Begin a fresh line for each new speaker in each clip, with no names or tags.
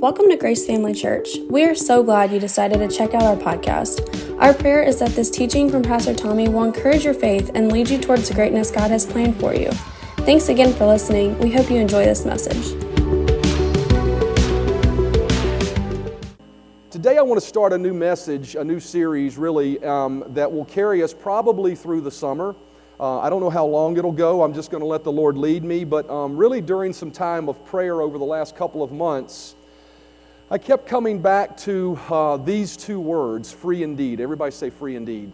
Welcome to Grace Family Church. We are so glad you decided to check out our podcast. Our prayer is that this teaching from Pastor Tommy will encourage your faith and lead you towards the greatness God has planned for you. Thanks again for listening. We hope you enjoy this message.
Today, I want to start a new message, a new series, really, um, that will carry us probably through the summer. Uh, I don't know how long it'll go. I'm just going to let the Lord lead me. But um, really, during some time of prayer over the last couple of months, I kept coming back to uh, these two words free indeed. Everybody say free indeed.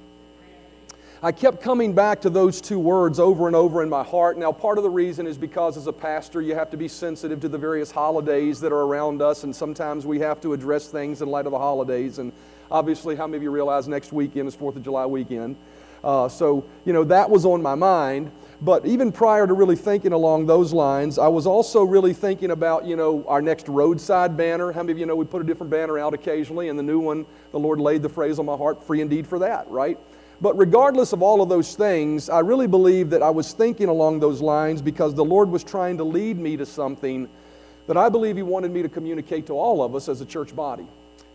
I kept coming back to those two words over and over in my heart. Now, part of the reason is because as a pastor, you have to be sensitive to the various holidays that are around us, and sometimes we have to address things in light of the holidays. And obviously, how many of you realize next weekend is 4th of July weekend? Uh, so, you know, that was on my mind. But even prior to really thinking along those lines, I was also really thinking about, you know, our next roadside banner. How many of you know we put a different banner out occasionally? And the new one, the Lord laid the phrase on my heart, free indeed for that, right? But regardless of all of those things, I really believe that I was thinking along those lines because the Lord was trying to lead me to something that I believe He wanted me to communicate to all of us as a church body.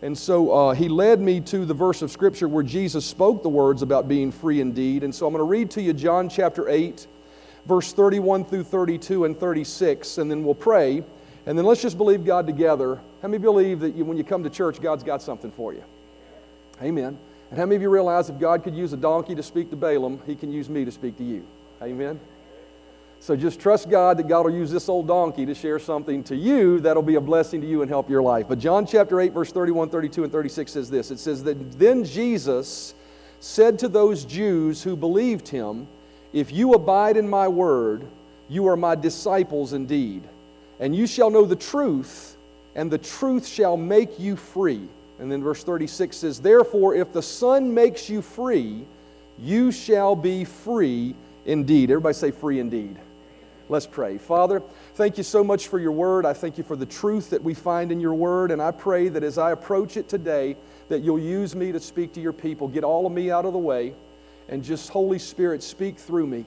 And so uh, he led me to the verse of Scripture where Jesus spoke the words about being free indeed. And so I'm going to read to you John chapter 8, verse 31 through 32 and 36, and then we'll pray. And then let's just believe God together. How many believe that you, when you come to church, God's got something for you? Amen. And how many of you realize if God could use a donkey to speak to Balaam, he can use me to speak to you? Amen. So just trust God that God will use this old donkey to share something to you that'll be a blessing to you and help your life. But John chapter 8, verse 31, 32, and 36 says this It says that then Jesus said to those Jews who believed him, If you abide in my word, you are my disciples indeed. And you shall know the truth, and the truth shall make you free. And then verse 36 says, Therefore, if the Son makes you free, you shall be free indeed. Everybody say, free indeed. Let's pray. Father, thank you so much for your word. I thank you for the truth that we find in your word. And I pray that as I approach it today, that you'll use me to speak to your people. Get all of me out of the way and just, Holy Spirit, speak through me.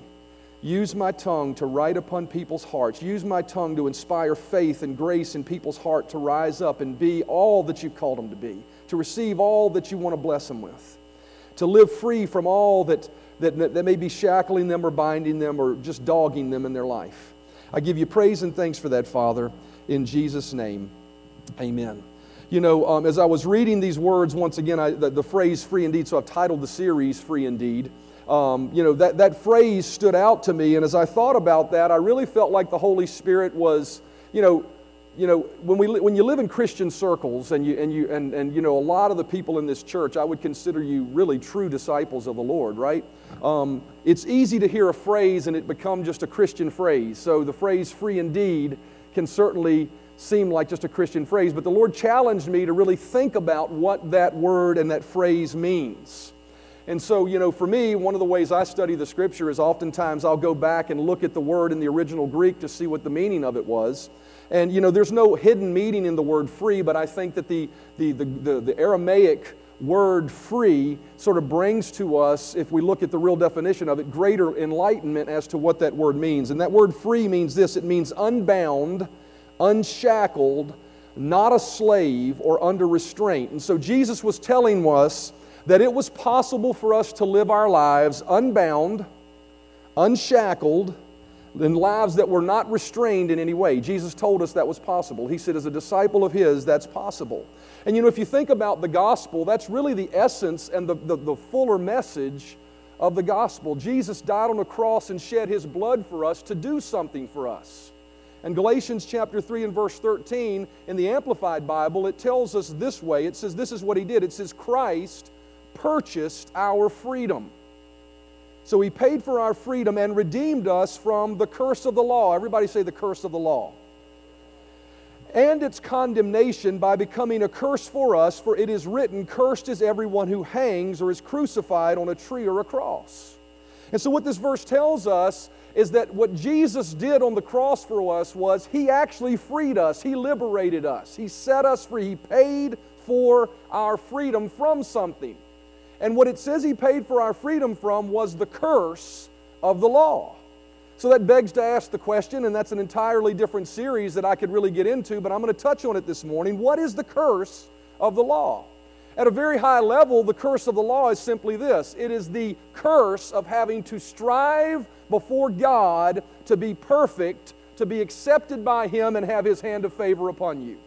Use my tongue to write upon people's hearts. Use my tongue to inspire faith and grace in people's heart to rise up and be all that you've called them to be, to receive all that you want to bless them with, to live free from all that that, that may be shackling them or binding them or just dogging them in their life. I give you praise and thanks for that, Father, in Jesus' name. Amen. You know, um, as I was reading these words, once again, I, the, the, phrase free indeed, so I've titled the series Free Indeed. Um, you know, that, that phrase stood out to me, and as I thought about that, I really felt like the Holy Spirit was, you know, you know, when, we, when you live in Christian circles and, you, and, you, and, and, you know, a lot of the people in this church, I would consider you really true disciples of the Lord, right? Um, it's easy to hear a phrase and it become just a Christian phrase. So the phrase free indeed can certainly seem like just a Christian phrase, but the Lord challenged me to really think about what that word and that phrase means. And so, you know, for me, one of the ways I study the scripture is oftentimes I'll go back and look at the word in the original Greek to see what the meaning of it was. And, you know, there's no hidden meaning in the word free, but I think that the, the, the, the, the Aramaic word free sort of brings to us, if we look at the real definition of it, greater enlightenment as to what that word means. And that word free means this it means unbound, unshackled, not a slave, or under restraint. And so Jesus was telling us that it was possible for us to live our lives unbound, unshackled, in lives that were not restrained in any way. Jesus told us that was possible. He said, as a disciple of His, that's possible. And you know, if you think about the gospel, that's really the essence and the, the, the fuller message of the gospel. Jesus died on a cross and shed His blood for us to do something for us. And Galatians chapter 3 and verse 13 in the Amplified Bible, it tells us this way it says, This is what He did. It says, Christ purchased our freedom. So he paid for our freedom and redeemed us from the curse of the law. Everybody say the curse of the law. And its condemnation by becoming a curse for us, for it is written, Cursed is everyone who hangs or is crucified on a tree or a cross. And so, what this verse tells us is that what Jesus did on the cross for us was He actually freed us, He liberated us, He set us free, He paid for our freedom from something. And what it says he paid for our freedom from was the curse of the law. So that begs to ask the question, and that's an entirely different series that I could really get into, but I'm going to touch on it this morning. What is the curse of the law? At a very high level, the curse of the law is simply this it is the curse of having to strive before God to be perfect, to be accepted by Him, and have His hand of favor upon you.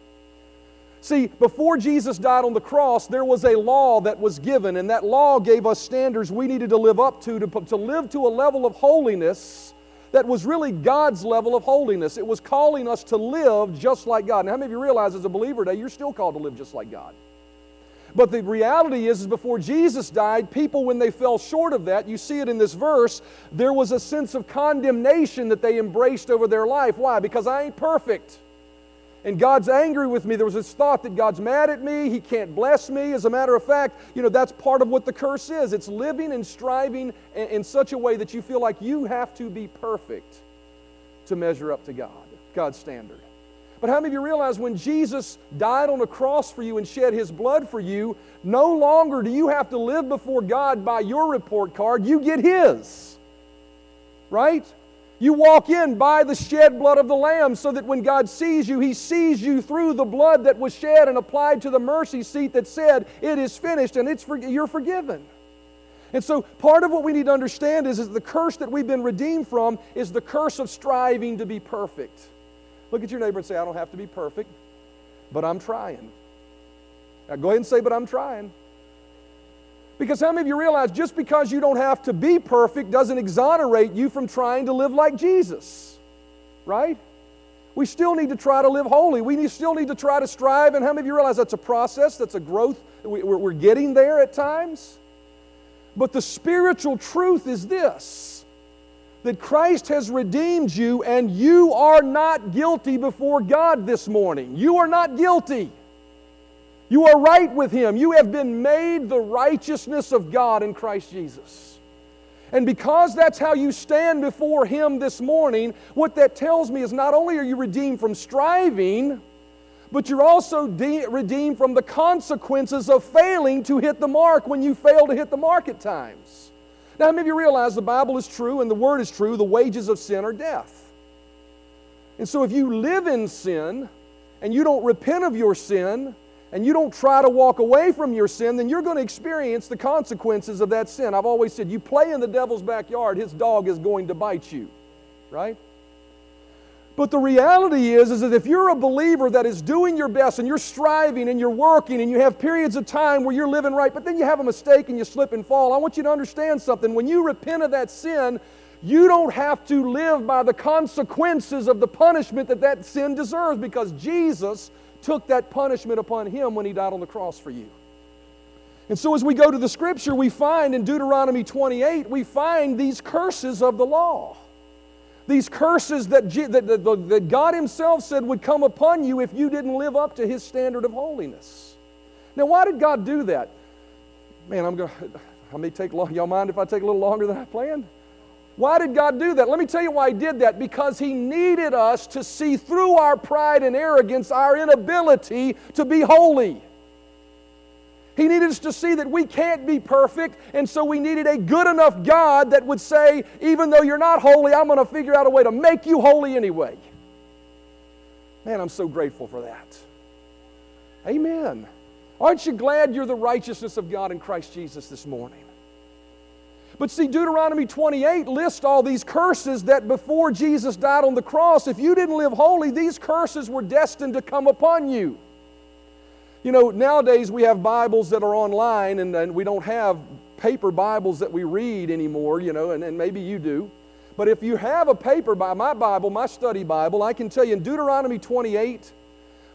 See, before Jesus died on the cross, there was a law that was given, and that law gave us standards we needed to live up to, to, to live to a level of holiness that was really God's level of holiness. It was calling us to live just like God. Now, how many of you realize as a believer today, you're still called to live just like God? But the reality is, is before Jesus died, people, when they fell short of that, you see it in this verse, there was a sense of condemnation that they embraced over their life. Why? Because I ain't perfect. And God's angry with me. There was this thought that God's mad at me. He can't bless me. As a matter of fact, you know, that's part of what the curse is. It's living and striving in, such a way that you feel like you have to be perfect to measure up to God, God's standard. But how many of you realize when Jesus died on a cross for you and shed his blood for you, no longer do you have to live before God by your report card, you get his. Right? You walk in by the shed blood of the Lamb so that when God sees you, He sees you through the blood that was shed and applied to the mercy seat that said, It is finished and it's for, you're forgiven. And so, part of what we need to understand is, is the curse that we've been redeemed from is the curse of striving to be perfect. Look at your neighbor and say, I don't have to be perfect, but I'm trying. Now go ahead and say, but I'm trying. Because how many of you realize just because you don't have to be perfect doesn't exonerate you from trying to live like Jesus? Right? We still need to try to live holy. We still need to try to strive. And how many of you realize that's a process, that's a growth? We're getting there at times. But the spiritual truth is this that Christ has redeemed you and you are not guilty before God this morning. You are not guilty. You are right with Him. You have been made the righteousness of God in Christ Jesus. And because that's how you stand before Him this morning, what that tells me is not only are you redeemed from striving, but you're also de- redeemed from the consequences of failing to hit the mark when you fail to hit the mark at times. Now, how many of you realize the Bible is true and the Word is true? The wages of sin are death. And so, if you live in sin and you don't repent of your sin and you don't try to walk away from your sin, then you're going to experience the consequences of that sin. I've always said, you play in the devil's backyard, his dog is going to bite you, right? But the reality is, is that if you're a believer that is doing your best and you're striving and you're working and you have periods of time where you're living right, but then you have a mistake and you slip and fall, I want you to understand something. When you repent of that sin, you don't have to live by the consequences of the punishment that that sin deserves because Jesus took that punishment upon him when he died on the cross for you. And so, as we go to the scripture, we find in Deuteronomy 28, we find these curses of the law these curses that, that, that, that God Himself said would come upon you if you didn't live up to His standard of holiness. Now, why did God do that? Man, I'm going to, I may take long, y'all mind if I take a little longer than I planned? Why did God do that? Let me tell you why He did that. Because He needed us to see through our pride and arrogance our inability to be holy. He needed us to see that we can't be perfect, and so we needed a good enough God that would say, even though you're not holy, I'm going to figure out a way to make you holy anyway. Man, I'm so grateful for that. Amen. Aren't you glad you're the righteousness of God in Christ Jesus this morning? But see, Deuteronomy 28 lists all these curses that before Jesus died on the cross, if you didn't live holy, these curses were destined to come upon you. You know, nowadays we have Bibles that are online and, and we don't have paper Bibles that we read anymore, you know, and, and maybe you do. But if you have a paper by my Bible, my study Bible, I can tell you in Deuteronomy 28,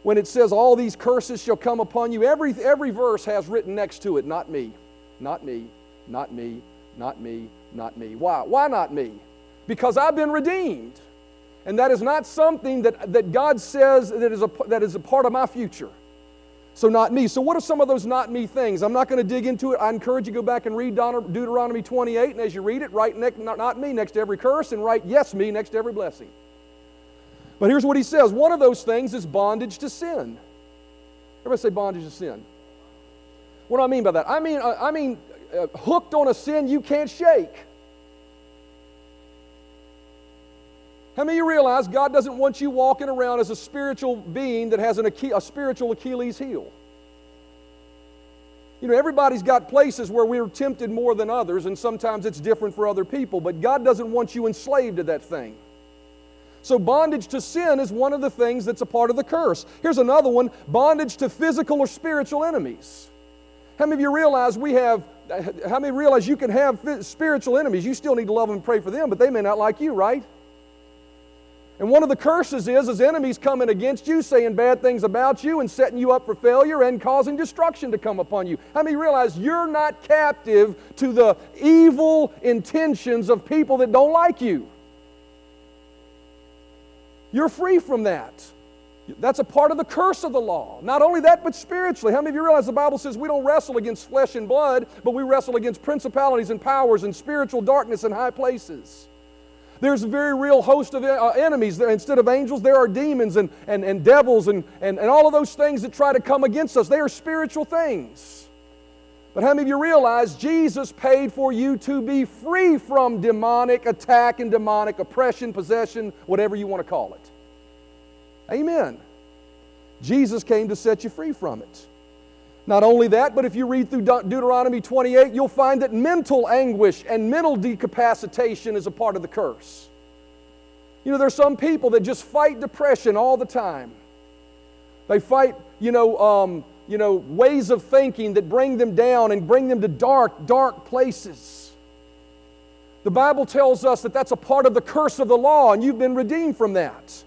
when it says all these curses shall come upon you, every, every verse has written next to it, not me, not me, not me, not me, not me. Why? Why not me? Because I've been redeemed. And that is not something that, that God says that is, a, that is a part of my future. So, not me. So, what are some of those not me things? I'm not going to dig into it. I encourage you to go back and read Deuteronomy 28, and as you read it, write next, not me next to every curse and write yes me next to every blessing. But here's what he says one of those things is bondage to sin. Everybody say bondage to sin. What do I mean by that? I mean, I mean uh, hooked on a sin you can't shake. How many of you realize God doesn't want you walking around as a spiritual being that has an, a spiritual Achilles heel? You know, everybody's got places where we're tempted more than others, and sometimes it's different for other people, but God doesn't want you enslaved to that thing. So, bondage to sin is one of the things that's a part of the curse. Here's another one bondage to physical or spiritual enemies. How many of you realize we have, how many realize you can have spiritual enemies? You still need to love them and pray for them, but they may not like you, right? And one of the curses is, is enemies coming against you, saying bad things about you, and setting you up for failure and causing destruction to come upon you. How many realize you're not captive to the evil intentions of people that don't like you? You're free from that. That's a part of the curse of the law. Not only that, but spiritually. How many of you realize the Bible says we don't wrestle against flesh and blood, but we wrestle against principalities and powers and spiritual darkness in high places? There's a very real host of uh, enemies. Instead of angels, there are demons and, and, and devils and, and, and all of those things that try to come against us. They are spiritual things. But how many of you realize Jesus paid for you to be free from demonic attack and demonic oppression, possession, whatever you want to call it? Amen. Jesus came to set you free from it. Not only that, but if you read through De- Deuteronomy 28, you'll find that mental anguish and mental decapacitation is a part of the curse. You know, there's some people that just fight depression all the time. They fight, you know, um, you know, ways of thinking that bring them down and bring them to dark, dark places. The Bible tells us that that's a part of the curse of the law, and you've been redeemed from that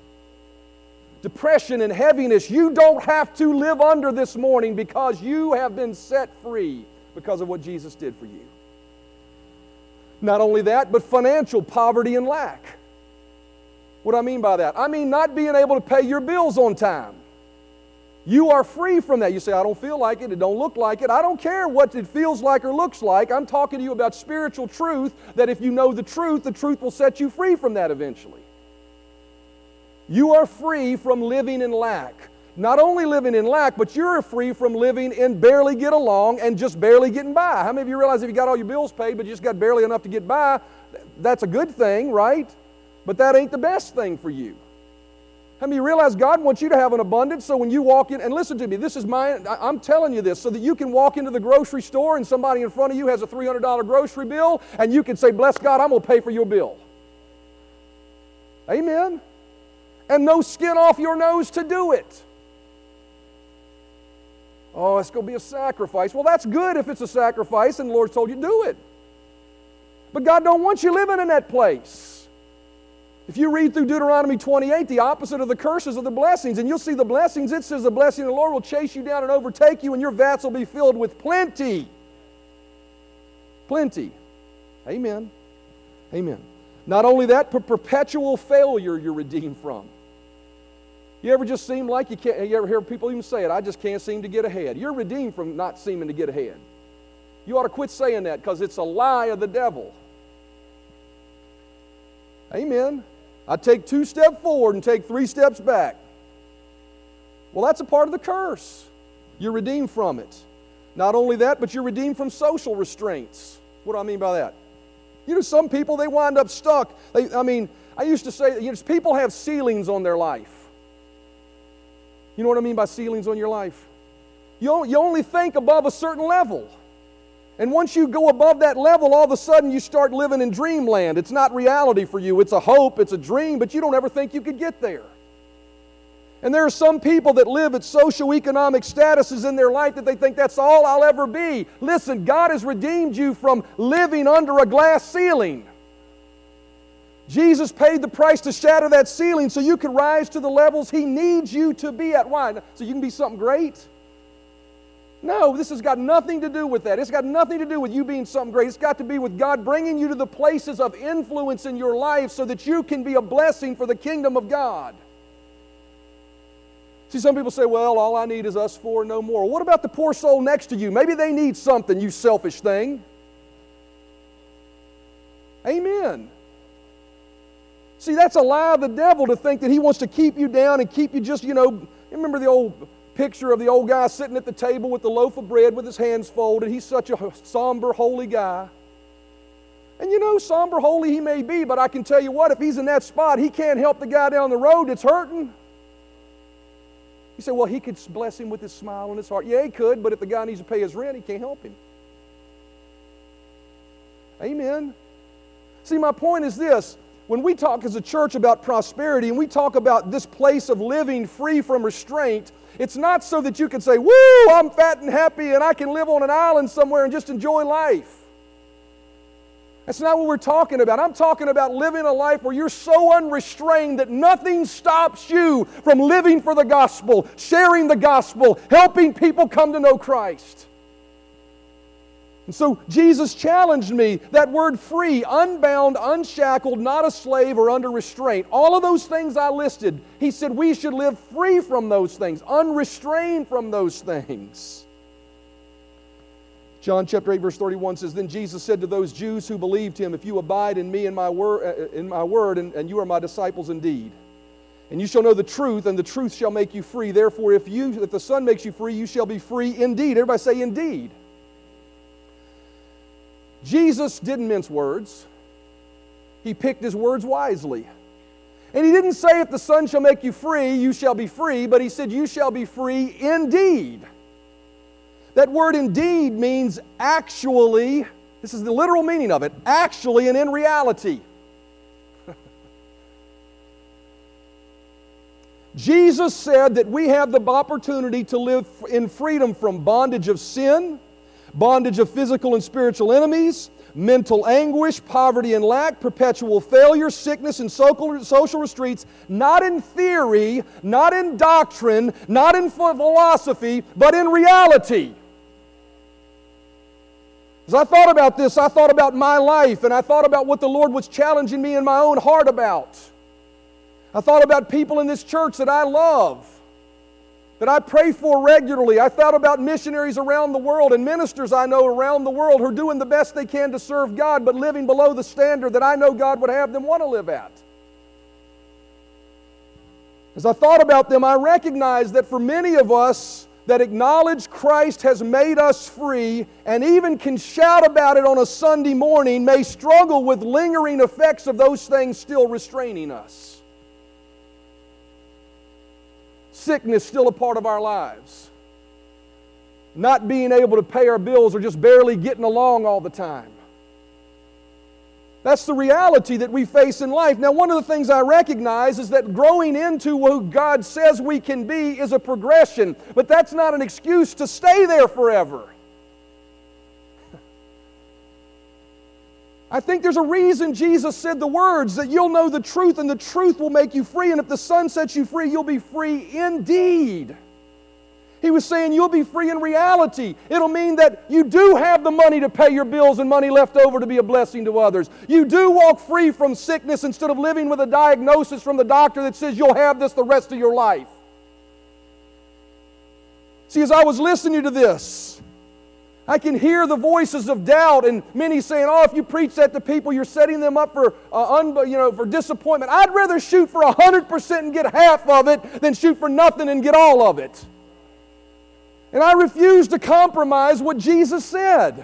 depression and heaviness, you don't have to live under this morning because you have been set free because of what Jesus did for you. Not only that, but financial poverty and lack. What do I mean by that? I mean not being able to pay your bills on time. You are free from that. You say, I don't feel like it, it don't look like it. I don't care what it feels like or looks like. I'm talking to you about spiritual truth that if you know the truth, the truth will set you free from that eventually. You are free from living in lack. Not only living in lack, but you're free from living in barely get along and just barely getting by. How many of you realize if you got all your bills paid but you just got barely enough to get by, that's a good thing, right? But that ain't the best thing for you. How many realize God wants you to have an abundance so when you walk in, and listen to me, this is my, I'm telling you this, so that you can walk into the grocery store and somebody in front of you has a $300 grocery bill and you can say, Bless God, I'm going to pay for your bill. Amen and no skin off your nose to do it. Oh, it's going to be a sacrifice. Well, that's good if it's a sacrifice and the Lord told you to do it. But God don't want you living in that place. If you read through Deuteronomy 28, the opposite of the curses are the blessings, and you'll see the blessings. It says the blessing of the Lord will chase you down and overtake you, and your vats will be filled with plenty. Plenty. Amen. Amen. Not only that, but perpetual failure you're redeemed from. You ever just seem like you can't, you ever hear people even say it, I just can't seem to get ahead. You're redeemed from not seeming to get ahead. You ought to quit saying that because it's a lie of the devil. Amen. I take two steps forward and take three steps back. Well, that's a part of the curse. You're redeemed from it. Not only that, but you're redeemed from social restraints. What do I mean by that? You know, some people, they wind up stuck. They, I mean, I used to say, you know, people have ceilings on their life. You know what I mean by ceilings on your life? You, you only think above a certain level. And once you go above that level, all of a sudden you start living in dreamland. It's not reality for you. It's a hope, it's a dream, but you don't ever think you could get there. And there are some people that live at socioeconomic statuses in their life that they think that's all I'll ever be. Listen, God has redeemed you from living under a glass ceiling. Jesus paid the price to shatter that ceiling so you can rise to the levels He needs you to be at. Why? So you can be something great? No, this has got nothing to do with that. It's got nothing to do with you being something great. It's got to be with God bringing you to the places of influence in your life so that you can be a blessing for the kingdom of God. See, some people say, well, all I need is us four, no more. What about the poor soul next to you? Maybe they need something, you selfish thing. Amen. See, that's a lie of the devil to think that he wants to keep you down and keep you just, you know, remember the old picture of the old guy sitting at the table with the loaf of bread with his hands folded. He's such a somber, holy guy. And you know, somber, holy he may be, but I can tell you what, if he's in that spot, he can't help the guy down the road that's hurting. You say, well, he could bless him with his smile on his heart. Yeah, he could, but if the guy needs to pay his rent, he can't help him. Amen. See, my point is this when we talk as a church about prosperity and we talk about this place of living free from restraint, it's not so that you can say, Woo, I'm fat and happy and I can live on an island somewhere and just enjoy life. That's not what we're talking about. I'm talking about living a life where you're so unrestrained that nothing stops you from living for the gospel, sharing the gospel, helping people come to know Christ. And so Jesus challenged me that word free, unbound, unshackled, not a slave or under restraint. All of those things I listed, he said we should live free from those things, unrestrained from those things. John chapter 8 verse 31 says then Jesus said to those Jews who believed him if you abide in me and my word uh, in my word and, and you are my disciples indeed. And you shall know the truth and the truth shall make you free. Therefore if you if the son makes you free you shall be free indeed. Everybody say indeed Jesus didn't mince words. He picked his words wisely. And he didn't say, If the Son shall make you free, you shall be free, but he said, You shall be free indeed. That word indeed means actually, this is the literal meaning of it, actually and in reality. Jesus said that we have the opportunity to live in freedom from bondage of sin, bondage of physical and spiritual enemies, mental anguish, poverty and lack, perpetual failure, sickness, and social restraints, not in theory, not in doctrine, not in philosophy, but in reality. As I thought about this, I thought about my life and I thought about what the Lord was challenging me in my own heart about. I thought about people in this church that I love that I pray for regularly. I thought about missionaries around the world and ministers I know around the world who are doing the best they can to serve God, but living below the standard that I know God would have them want to live at. As I thought about them, I recognized that for many of us that acknowledge Christ has made us free and even can shout about it on a Sunday morning may struggle with lingering effects of those things still restraining us. Sickness still a part of our lives. Not being able to pay our bills or just barely getting along all the time. That's the reality that we face in life. Now, one of the things I recognize is that growing into who God says we can be is a progression, but that's not an excuse to stay there forever. I think there's a reason Jesus said the words that you'll know the truth and the truth will make you free. And if the Son sets you free, you'll be free indeed. He was saying you'll be free in reality. It'll mean that you do have the money to pay your bills and money left over to be a blessing to others. You do walk free from sickness instead of living with a diagnosis from the doctor that says you'll have this the rest of your life. See, as I was listening to this, I can hear the voices of doubt and many saying, "Oh, if you preach that to people, you're setting them up for, uh, un- you know, for disappointment." I'd rather shoot for hundred percent and get half of it than shoot for nothing and get all of it. And I refuse to compromise what Jesus said.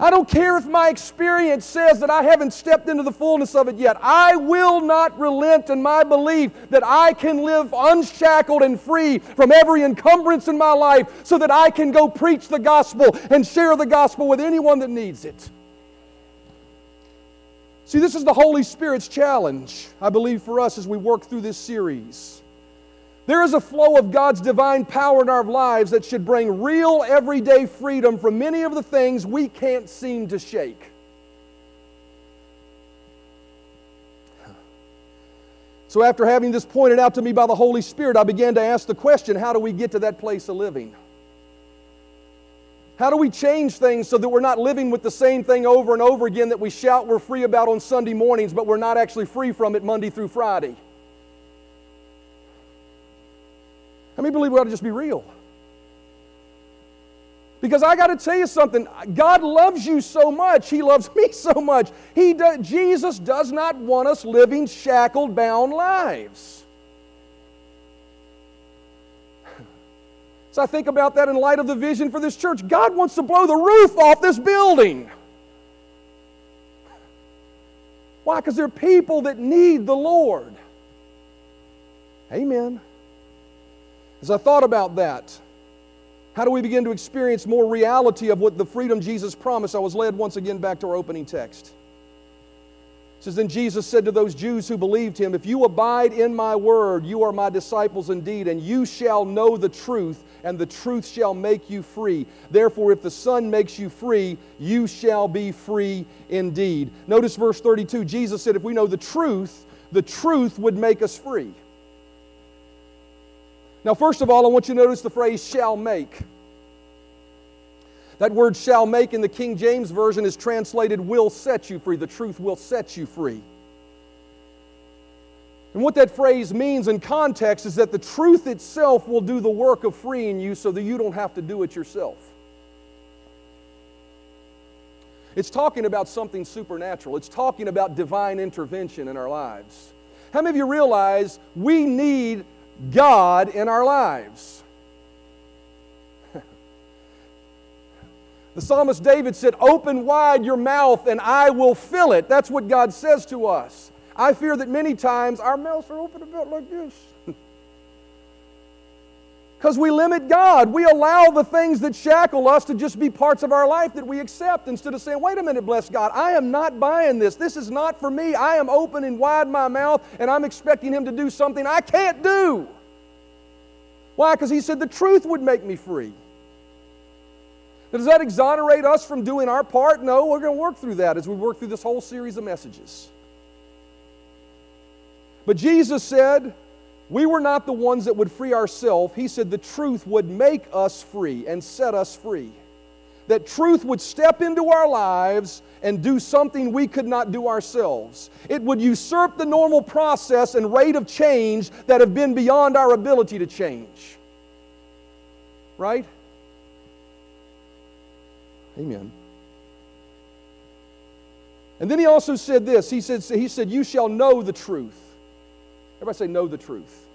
I don't care if my experience says that I haven't stepped into the fullness of it yet. I will not relent in my belief that I can live unshackled and free from every encumbrance in my life so that I can go preach the gospel and share the gospel with anyone that needs it. See, this is the Holy Spirit's challenge, I believe, for us as we work through this series. There is a flow of God's divine power in our lives that should bring real everyday freedom from many of the things we can't seem to shake. So, after having this pointed out to me by the Holy Spirit, I began to ask the question how do we get to that place of living? How do we change things so that we're not living with the same thing over and over again that we shout we're free about on Sunday mornings, but we're not actually free from it Monday through Friday? How many believe we ought to just be real? Because I got to tell you something. God loves you so much. He loves me so much. He do, Jesus does not want us living shackled, bound lives. So I think about that in light of the vision for this church. God wants to blow the roof off this building. Why? Because there are people that need the Lord. Amen. As I thought about that, how do we begin to experience more reality of what the freedom Jesus promised? I was led once again back to our opening text. It says, Then Jesus said to those Jews who believed him, If you abide in my word, you are my disciples indeed, and you shall know the truth, and the truth shall make you free. Therefore, if the Son makes you free, you shall be free indeed. Notice verse 32. Jesus said, If we know the truth, the truth would make us free. Now, first of all, I want you to notice the phrase shall make. That word shall make in the King James Version is translated will set you free. The truth will set you free. And what that phrase means in context is that the truth itself will do the work of freeing you so that you don't have to do it yourself. It's talking about something supernatural, it's talking about divine intervention in our lives. How many of you realize we need God in our lives? The psalmist David said, Open wide your mouth and I will fill it. That's what God says to us. I fear that many times our mouths are open a bit like this. Because we limit God. We allow the things that shackle us to just be parts of our life that we accept instead of saying, wait a minute, bless God, I am not buying this. This is not for me. I am opening wide my mouth and I'm expecting Him to do something I can't do. Why? Because He said the truth would make me free. Does that exonerate us from doing our part? No, we're going to work through that as we work through this whole series of messages. But Jesus said, we were not the ones that would free ourselves. He said the truth would make us free and set us free. That truth would step into our lives and do something we could not do ourselves. It would usurp the normal process and rate of change that have been beyond our ability to change. Right? Amen. And then he also said this. He said, he said, You shall know the truth. Everybody say, Know the truth.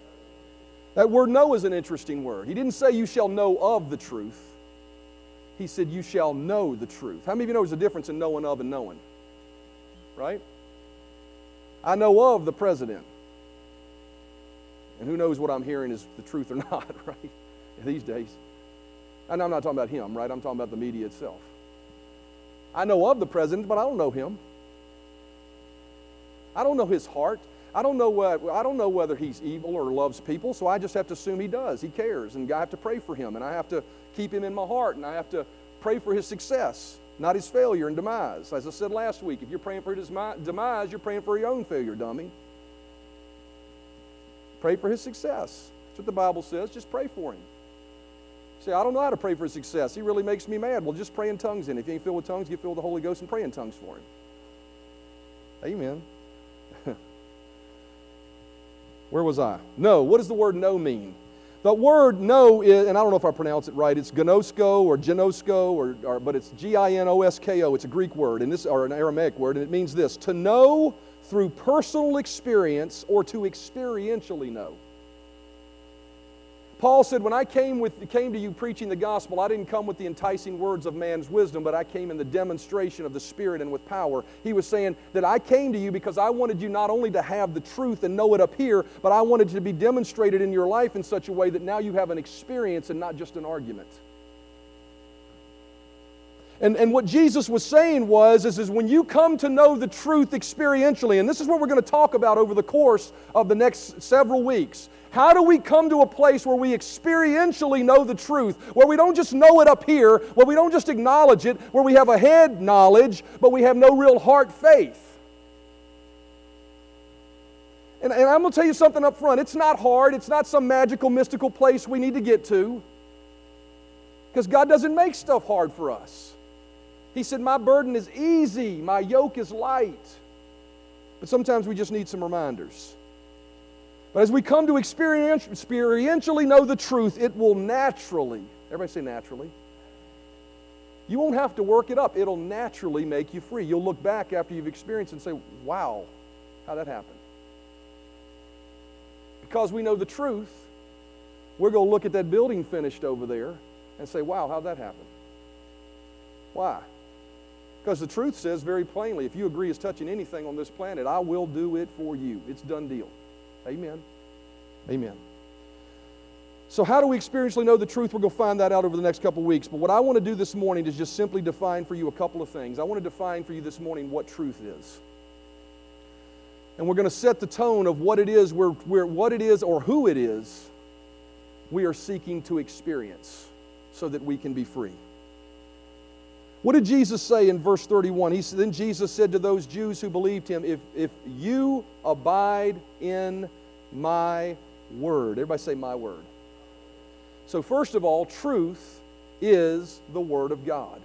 That word know is an interesting word. He didn't say, You shall know of the truth. He said, You shall know the truth. How many of you know there's a difference in knowing of and knowing? Right? I know of the president. And who knows what I'm hearing is the truth or not, right? These days. And I'm not talking about him, right? I'm talking about the media itself. I know of the president, but I don't know him. I don't know his heart. I don't know what, I don't know whether he's evil or loves people, so I just have to assume he does. He cares, and I have to pray for him, and I have to keep him in my heart, and I have to pray for his success, not his failure and demise. As I said last week, if you're praying for his demise, you're praying for your own failure, dummy. Pray for his success. That's what the Bible says. Just pray for him. Say, I don't know how to pray for success. He really makes me mad. Well, just pray in tongues then. If you ain't filled with tongues, get filled with the Holy Ghost and pray in tongues for him. Amen. Where was I? No. What does the word know mean? The word know is, and I don't know if I pronounce it right, it's gnosko or genosko, or, or but it's G I N O S K O. It's a Greek word, and this, or an Aramaic word, and it means this to know through personal experience or to experientially know. Paul said, When I came, with, came to you preaching the gospel, I didn't come with the enticing words of man's wisdom, but I came in the demonstration of the Spirit and with power. He was saying that I came to you because I wanted you not only to have the truth and know it up here, but I wanted it to be demonstrated in your life in such a way that now you have an experience and not just an argument. And, and what Jesus was saying was, is, is when you come to know the truth experientially, and this is what we're going to talk about over the course of the next several weeks. How do we come to a place where we experientially know the truth, where we don't just know it up here, where we don't just acknowledge it, where we have a head knowledge, but we have no real heart faith? And, and I'm going to tell you something up front. It's not hard, it's not some magical, mystical place we need to get to. Because God doesn't make stuff hard for us. He said, My burden is easy, my yoke is light. But sometimes we just need some reminders. But as we come to experientially know the truth, it will naturally, everybody say naturally. You won't have to work it up. It'll naturally make you free. You'll look back after you've experienced and say, wow, how that happened. Because we know the truth, we're going to look at that building finished over there and say, wow, how'd that happen? Why? Because the truth says very plainly if you agree as touching anything on this planet, I will do it for you. It's done deal. Amen. Amen. So, how do we experientially know the truth? We're going to find that out over the next couple weeks. But what I want to do this morning is just simply define for you a couple of things. I want to define for you this morning what truth is. And we're going to set the tone of what it is, we're, we're, what it is or who it is we are seeking to experience so that we can be free. What did Jesus say in verse 31? He, said, then Jesus said to those Jews who believed him, if, if you abide in my word. Everybody say, my word. So, first of all, truth is the Word of God.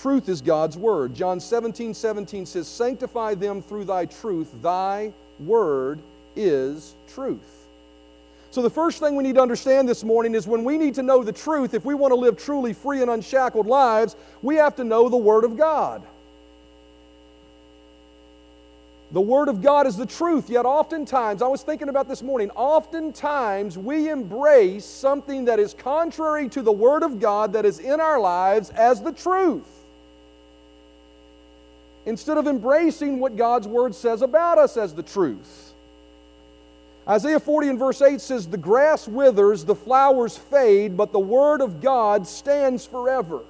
Truth is God's Word. John 17, 17 says, Sanctify them through thy truth. Thy Word is truth. So, the first thing we need to understand this morning is when we need to know the truth, if we want to live truly free and unshackled lives, we have to know the Word of God. The Word of God is the truth, yet oftentimes, I was thinking about this morning, oftentimes we embrace something that is contrary to the Word of God that is in our lives as the truth. Instead of embracing what God's Word says about us as the truth. Isaiah 40 and verse 8 says, The grass withers, the flowers fade, but the Word of God stands forever.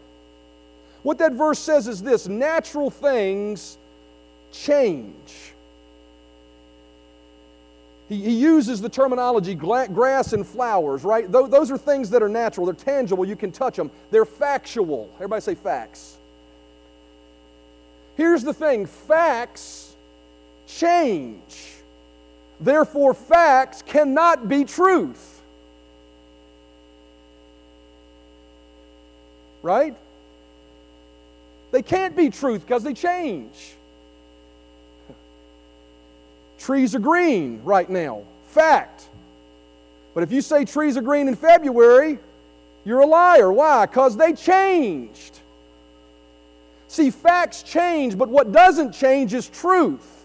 What that verse says is this natural things change. He, he uses the terminology grass and flowers, right? Those are things that are natural, they're tangible, you can touch them, they're factual. Everybody say facts. Here's the thing facts change. Therefore, facts cannot be truth. Right? They can't be truth because they change. Trees are green right now. Fact. But if you say trees are green in February, you're a liar. Why? Because they changed. See, facts change, but what doesn't change is truth.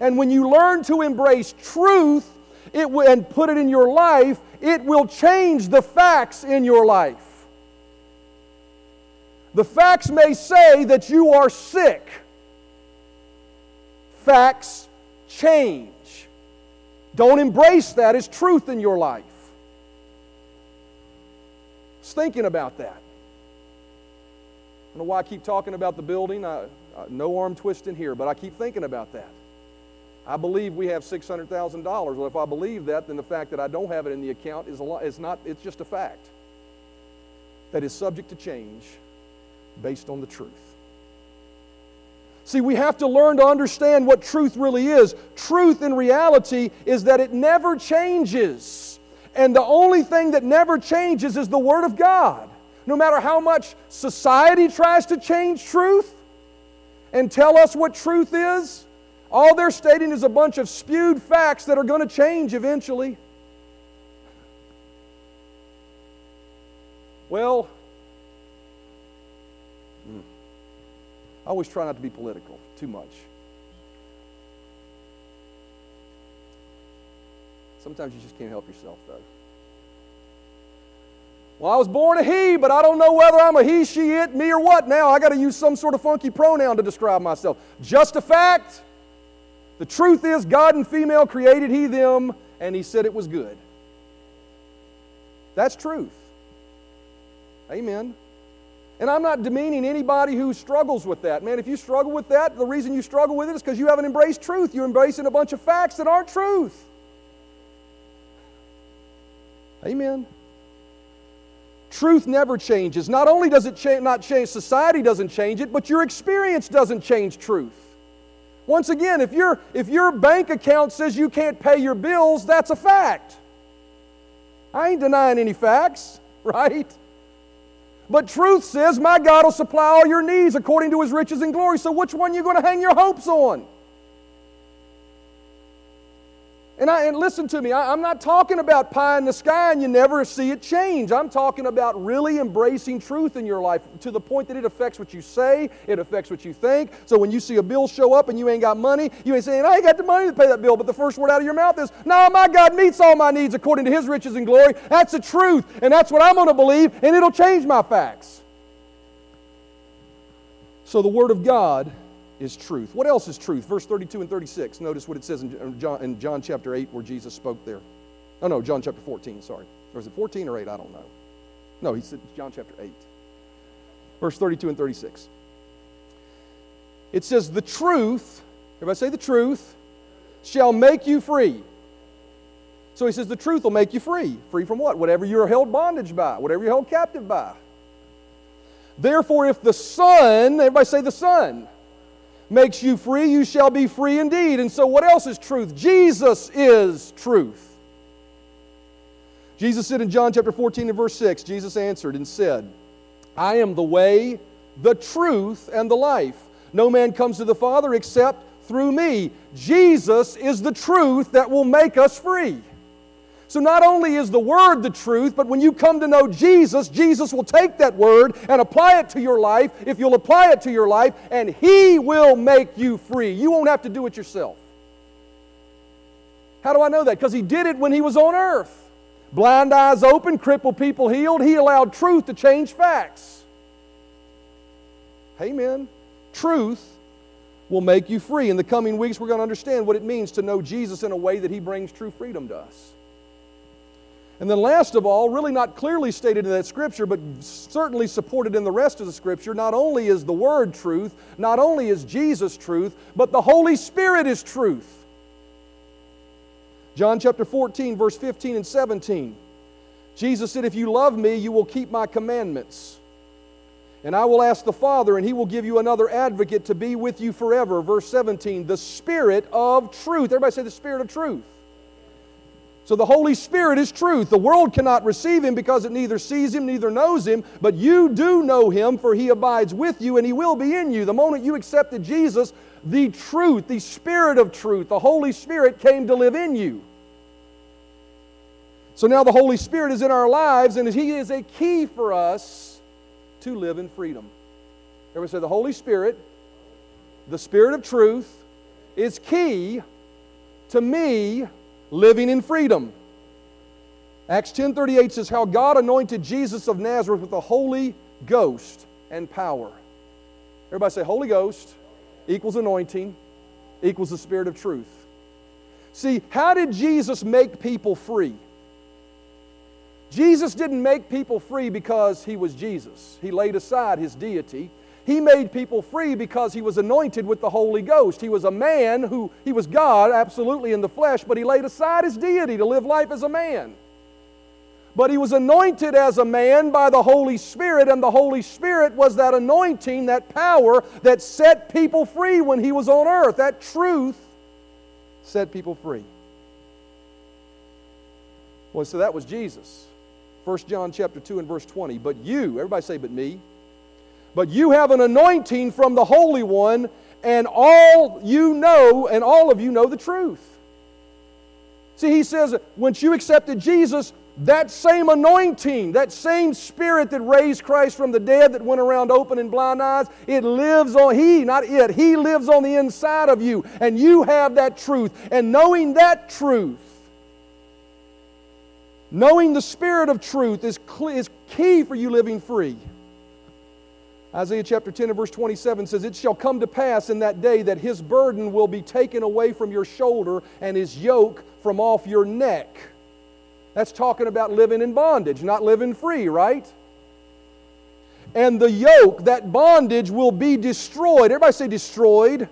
And when you learn to embrace truth it and put it in your life, it will change the facts in your life. The facts may say that you are sick. Facts change. Don't embrace that as truth in your life. I was thinking about that. I don't know why I keep talking about the building. I, I, no arm twisting here, but I keep thinking about that. I believe we have $600,000. Well, if I believe that, then the fact that I don't have it in the account is, a lot, not, it's just a fact that is subject to change based on the truth. See, we have to learn to understand what truth really is. Truth in reality is that it never changes. And the only thing that never changes is the Word of God. No matter how much society tries to change truth and tell us what truth is, all they're stating is a bunch of spewed facts that are going to change eventually. Well, hmm, I always try not to be political too much. Sometimes you just can't help yourself, though. Well, I was born a he, but I don't know whether I'm a he, she, it, me, or what now. I got to use some sort of funky pronoun to describe myself. Just a fact. The truth is, God and female created he, them, and he said it was good. That's truth. Amen. And I'm not demeaning anybody who struggles with that. Man, if you struggle with that, the reason you struggle with it is because you haven't embraced truth. You're embracing a bunch of facts that aren't truth. Amen. Truth never changes. Not only does it cha- not change, society doesn't change it, but your experience doesn't change truth. Once again, if, your if your bank account says you can't pay your bills, that's a fact. I ain't denying any facts, right? But truth says, My God will supply all your needs according to his riches and glory. So which one are you going to hang your hopes on? And, I, and listen to me, I, am not talking about pie in the sky and you never see it change. I'm talking about really embracing truth in your life to the point that it affects what you say, it affects what you think. So when you see a bill show up and you ain't got money, you ain't saying, I ain't got the money to pay that bill. But the first word out of your mouth is, No, my God meets all my needs according to his riches and glory. That's the truth. And that's what I'm going to believe, and it'll change my facts. So the Word of God is truth. What else is truth? Verse 32 and 36. Notice what it says in John, in John chapter 8 where Jesus spoke there. Oh, no, John chapter 14, sorry. Or is it 14 or 8? I don't know. No, he said John chapter 8. Verse 32 and 36. It says, The truth, everybody say the truth, shall make you free. So he says, The truth will make you free. Free from what? Whatever you're held bondage by, whatever you're held captive by. Therefore, if the Son, everybody say the Son, makes you free, you shall be free indeed. And so, what else is truth? Jesus is truth. Jesus said in John chapter 14 and verse 6, Jesus answered and said, I am the way, the truth, and the life. No man comes to the Father except through me. Jesus is the truth that will make us free. So, not only is the Word the truth, but when you come to know Jesus, Jesus will take that Word and apply it to your life if you'll apply it to your life, and He will make you free. You won't have to do it yourself. How do I know that? Because He did it when He was on earth. Blind eyes open, crippled people healed. He allowed truth to change facts. Amen. Truth will make you free. In the coming weeks, we're going to understand what it means to know Jesus in a way that He brings true freedom to us. And then, last of all, really not clearly stated in that scripture, but certainly supported in the rest of the scripture, not only is the Word truth, not only is Jesus truth, but the Holy Spirit is truth. John chapter 14, verse 15 and 17. Jesus said, If you love me, you will keep my commandments. And I will ask the Father, and he will give you another advocate to be with you forever. Verse 17, the Spirit of truth. Everybody say the Spirit of truth. So the Holy Spirit is truth. The world cannot receive him because it neither sees him, neither knows him, but you do know him, for he abides with you and he will be in you. The moment you accepted Jesus, the truth, the Spirit of truth, the Holy Spirit came to live in you. So now the Holy Spirit is in our lives and he is a key for us to live in freedom. Everybody say the Holy Spirit, the Spirit of truth, is key to me living in freedom. Acts 10:38 says how God anointed Jesus of Nazareth with the Holy Ghost and power. Everybody say Holy Ghost equals anointing equals the spirit of truth. See, how did Jesus make people free? Jesus didn't make people free because he was Jesus. He laid aside his deity he made people free because he was anointed with the Holy Ghost. He was a man who, he was God, absolutely in the flesh, but he laid aside his deity to live life as a man. But he was anointed as a man by the Holy Spirit, and the Holy Spirit was that anointing, that power that set people free when he was on earth. That truth set people free. Well, so that was Jesus. 1 John chapter 2 and verse 20. But you, everybody say, but me. But you have an anointing from the Holy One, and all you know, and all of you know the truth. See, he says, once you accepted Jesus, that same anointing, that same spirit that raised Christ from the dead, that went around opening blind eyes, it lives on, He, not it, He lives on the inside of you. And you have that truth. And knowing that truth, knowing the spirit of truth is, is key for you living free. Isaiah chapter 10 and verse 27 says, It shall come to pass in that day that his burden will be taken away from your shoulder and his yoke from off your neck. That's talking about living in bondage, not living free, right? And the yoke, that bondage, will be destroyed. Everybody say destroyed.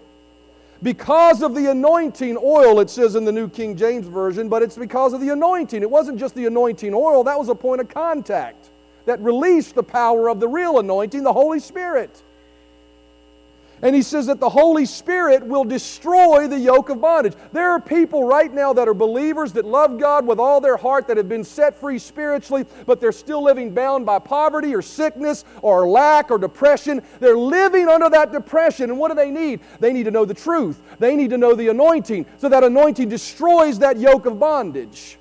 Because of the anointing oil, it says in the New King James Version, but it's because of the anointing. It wasn't just the anointing oil, that was a point of contact that release the power of the real anointing, the Holy Spirit. And he says that the Holy Spirit will destroy the yoke of bondage. There are people right now that are believers that love God with all their heart, that have been set free spiritually, but they're still living bound by poverty or sickness or lack or depression. They're living under that depression. And what do they need? They need to know the truth, they need to know the anointing. So that anointing destroys that yoke of bondage.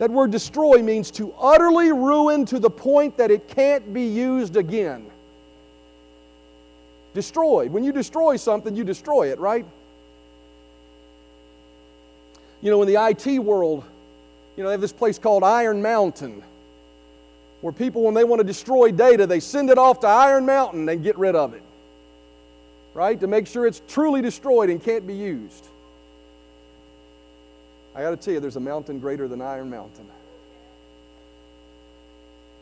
That word destroy means to utterly ruin to the point that it can't be used again. Destroyed. When you destroy something, you destroy it, right? You know, in the IT world, you know, they have this place called Iron Mountain. Where people, when they want to destroy data, they send it off to Iron Mountain and get rid of it. Right? To make sure it's truly destroyed and can't be used. I got to tell you, there's a mountain greater than Iron Mountain.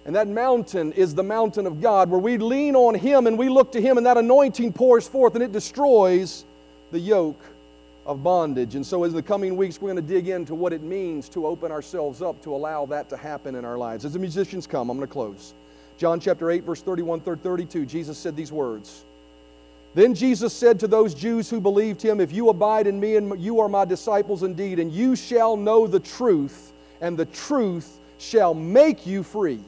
And that mountain is the mountain of God, where we lean on Him and we look to Him, and that anointing pours forth and it destroys the yoke of bondage. And so, in the coming weeks, we're going to dig into what it means to open ourselves up to allow that to happen in our lives. As the musicians come, I'm going to close. John chapter 8, verse 31 through 32, Jesus said these words. Then Jesus said to those Jews who believed him, If you abide in me and you are my disciples indeed, and you shall know the truth, and the truth shall make you free.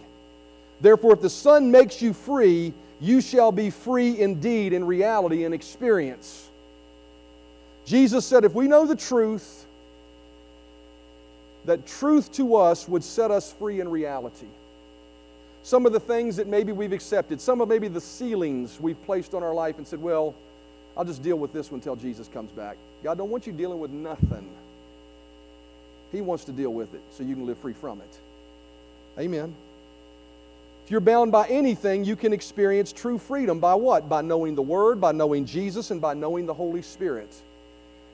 Therefore, if the Son makes you free, you shall be free indeed in reality and experience. Jesus said, if we know the truth, that truth to us would set us free in reality. Some of the things that maybe we've accepted, some of maybe the ceilings we've placed on our life and said, well, I'll just deal with this one until Jesus comes back. God don't want you dealing with nothing. He wants to deal with it so you can live free from it. Amen. If you're bound by anything, you can experience true freedom by what? By knowing the Word, by knowing Jesus, and by knowing the Holy Spirit.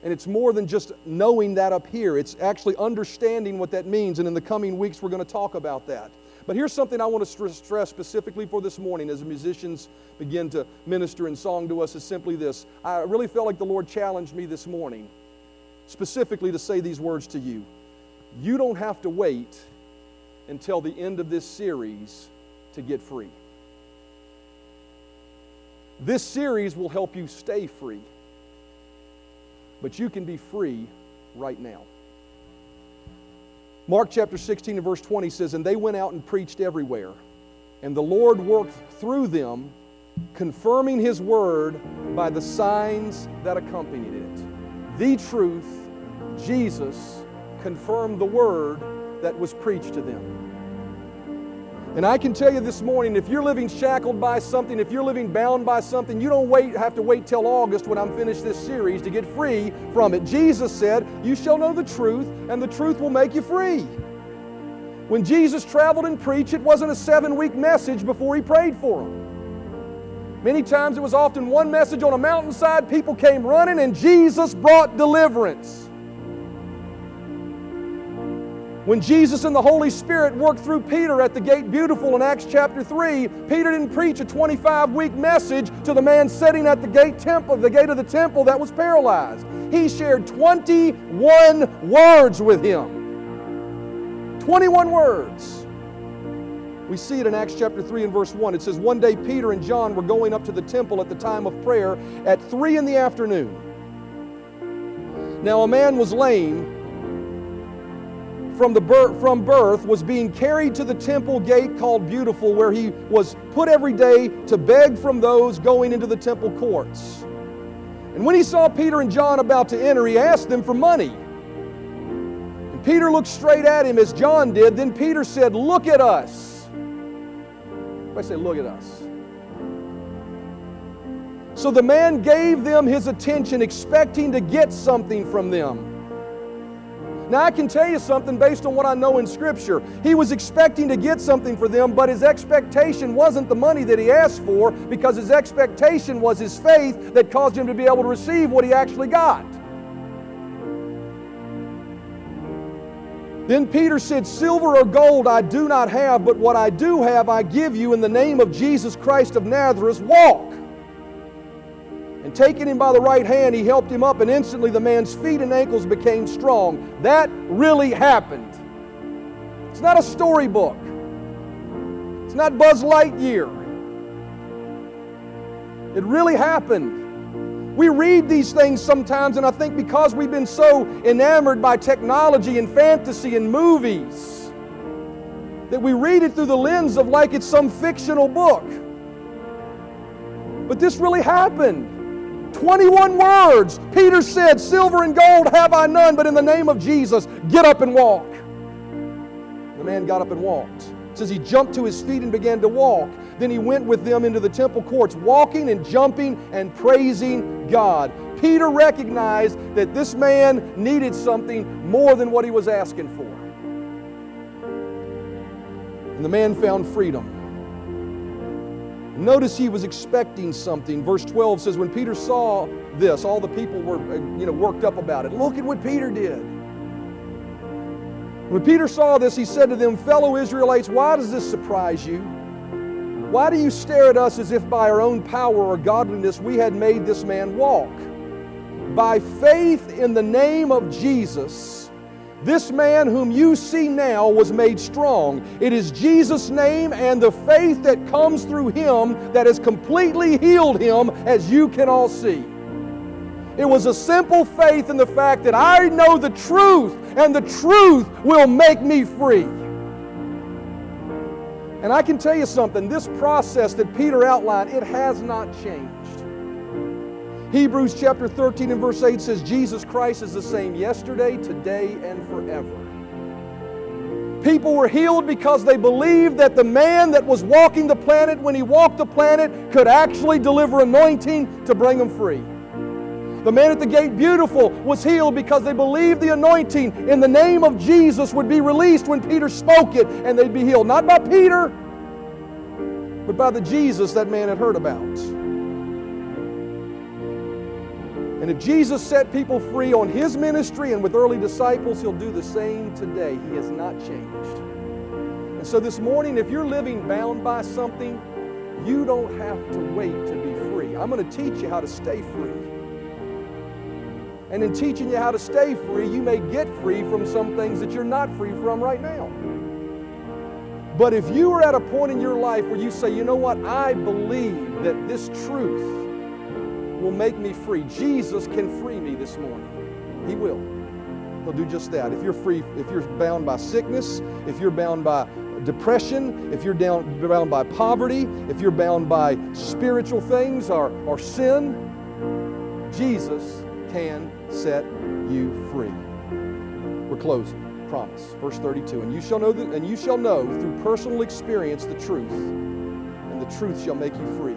And it's more than just knowing that up here, it's actually understanding what that means. And in the coming weeks, we're going to talk about that. But here's something I want to stress specifically for this morning as musicians begin to minister in song to us is simply this. I really felt like the Lord challenged me this morning specifically to say these words to you. You don't have to wait until the end of this series to get free. This series will help you stay free, but you can be free right now. Mark chapter 16 and verse 20 says, And they went out and preached everywhere, and the Lord worked through them, confirming his word by the signs that accompanied it. The truth, Jesus, confirmed the word that was preached to them. And I can tell you this morning, if you're living shackled by something, if you're living bound by something, you don't wait, have to wait till August when I'm finished this series to get free from it. Jesus said, You shall know the truth, and the truth will make you free. When Jesus traveled and preached, it wasn't a seven week message before he prayed for them. Many times it was often one message on a mountainside, people came running, and Jesus brought deliverance. When Jesus and the Holy Spirit worked through Peter at the gate beautiful in Acts chapter 3, Peter didn't preach a 25 week message to the man sitting at the gate temple, the gate of the temple that was paralyzed. He shared 21 words with him. 21 words. We see it in Acts chapter 3 and verse 1. It says, One day Peter and John were going up to the temple at the time of prayer at 3 in the afternoon. Now a man was lame from, the birth, from birth was being carried to the temple gate called Beautiful, where he was put every day to beg from those going into the temple courts. And when he saw Peter and John about to enter, he asked them for money. And Peter looked straight at him as John did. Then Peter said, Look at us. I say, Look at us. So the man gave them his attention, expecting to get something from them. Now, I can tell you something based on what I know in Scripture. He was expecting to get something for them, but his expectation wasn't the money that he asked for because his expectation was his faith that caused him to be able to receive what he actually got. Then Peter said, Silver or gold I do not have, but what I do have I give you in the name of Jesus Christ of Nazareth. Walk. Taking him by the right hand, he helped him up, and instantly the man's feet and ankles became strong. That really happened. It's not a storybook, it's not Buzz Lightyear. It really happened. We read these things sometimes, and I think because we've been so enamored by technology and fantasy and movies, that we read it through the lens of like it's some fictional book. But this really happened. 21 words. Peter said, Silver and gold have I none, but in the name of Jesus, get up and walk. The man got up and walked. It says he jumped to his feet and began to walk. Then he went with them into the temple courts, walking and jumping and praising God. Peter recognized that this man needed something more than what he was asking for. And the man found freedom. Notice he was expecting something. Verse 12 says, When Peter saw this, all the people were uh, you know, worked up about it. Look at what Peter did. When Peter saw this, he said to them, Fellow Israelites, why does this surprise you? Why do you stare at us as if by our own power or godliness we had made this man walk? By faith in the name of Jesus, this man whom you see now was made strong. It is Jesus' name and the faith that comes through him that has completely healed him, as you can all see. It was a simple faith in the fact that I know the truth, and the truth will make me free. And I can tell you something this process that Peter outlined, it has not changed. Hebrews chapter 13 and verse 8 says, Jesus Christ is the same yesterday, today, and forever. People were healed because they believed that the man that was walking the planet when he walked the planet could actually deliver anointing to bring them free. The man at the gate, beautiful, was healed because they believed the anointing in the name of Jesus would be released when Peter spoke it and they'd be healed. Not by Peter, but by the Jesus that man had heard about. And if Jesus set people free on his ministry and with early disciples, he'll do the same today. He has not changed. And so this morning, if you're living bound by something, you don't have to wait to be free. I'm going to teach you how to stay free. And in teaching you how to stay free, you may get free from some things that you're not free from right now. But if you are at a point in your life where you say, you know what, I believe that this truth will make me free. Jesus can free me this morning. He will. He'll do just that. If you're free, if you're bound by sickness, if you're bound by depression, if you're down, bound by poverty, if you're bound by spiritual things or, or sin, Jesus can set you free. We're closing. Promise. Verse 32. And you shall know that, and you shall know through personal experience the truth, and the truth shall make you free.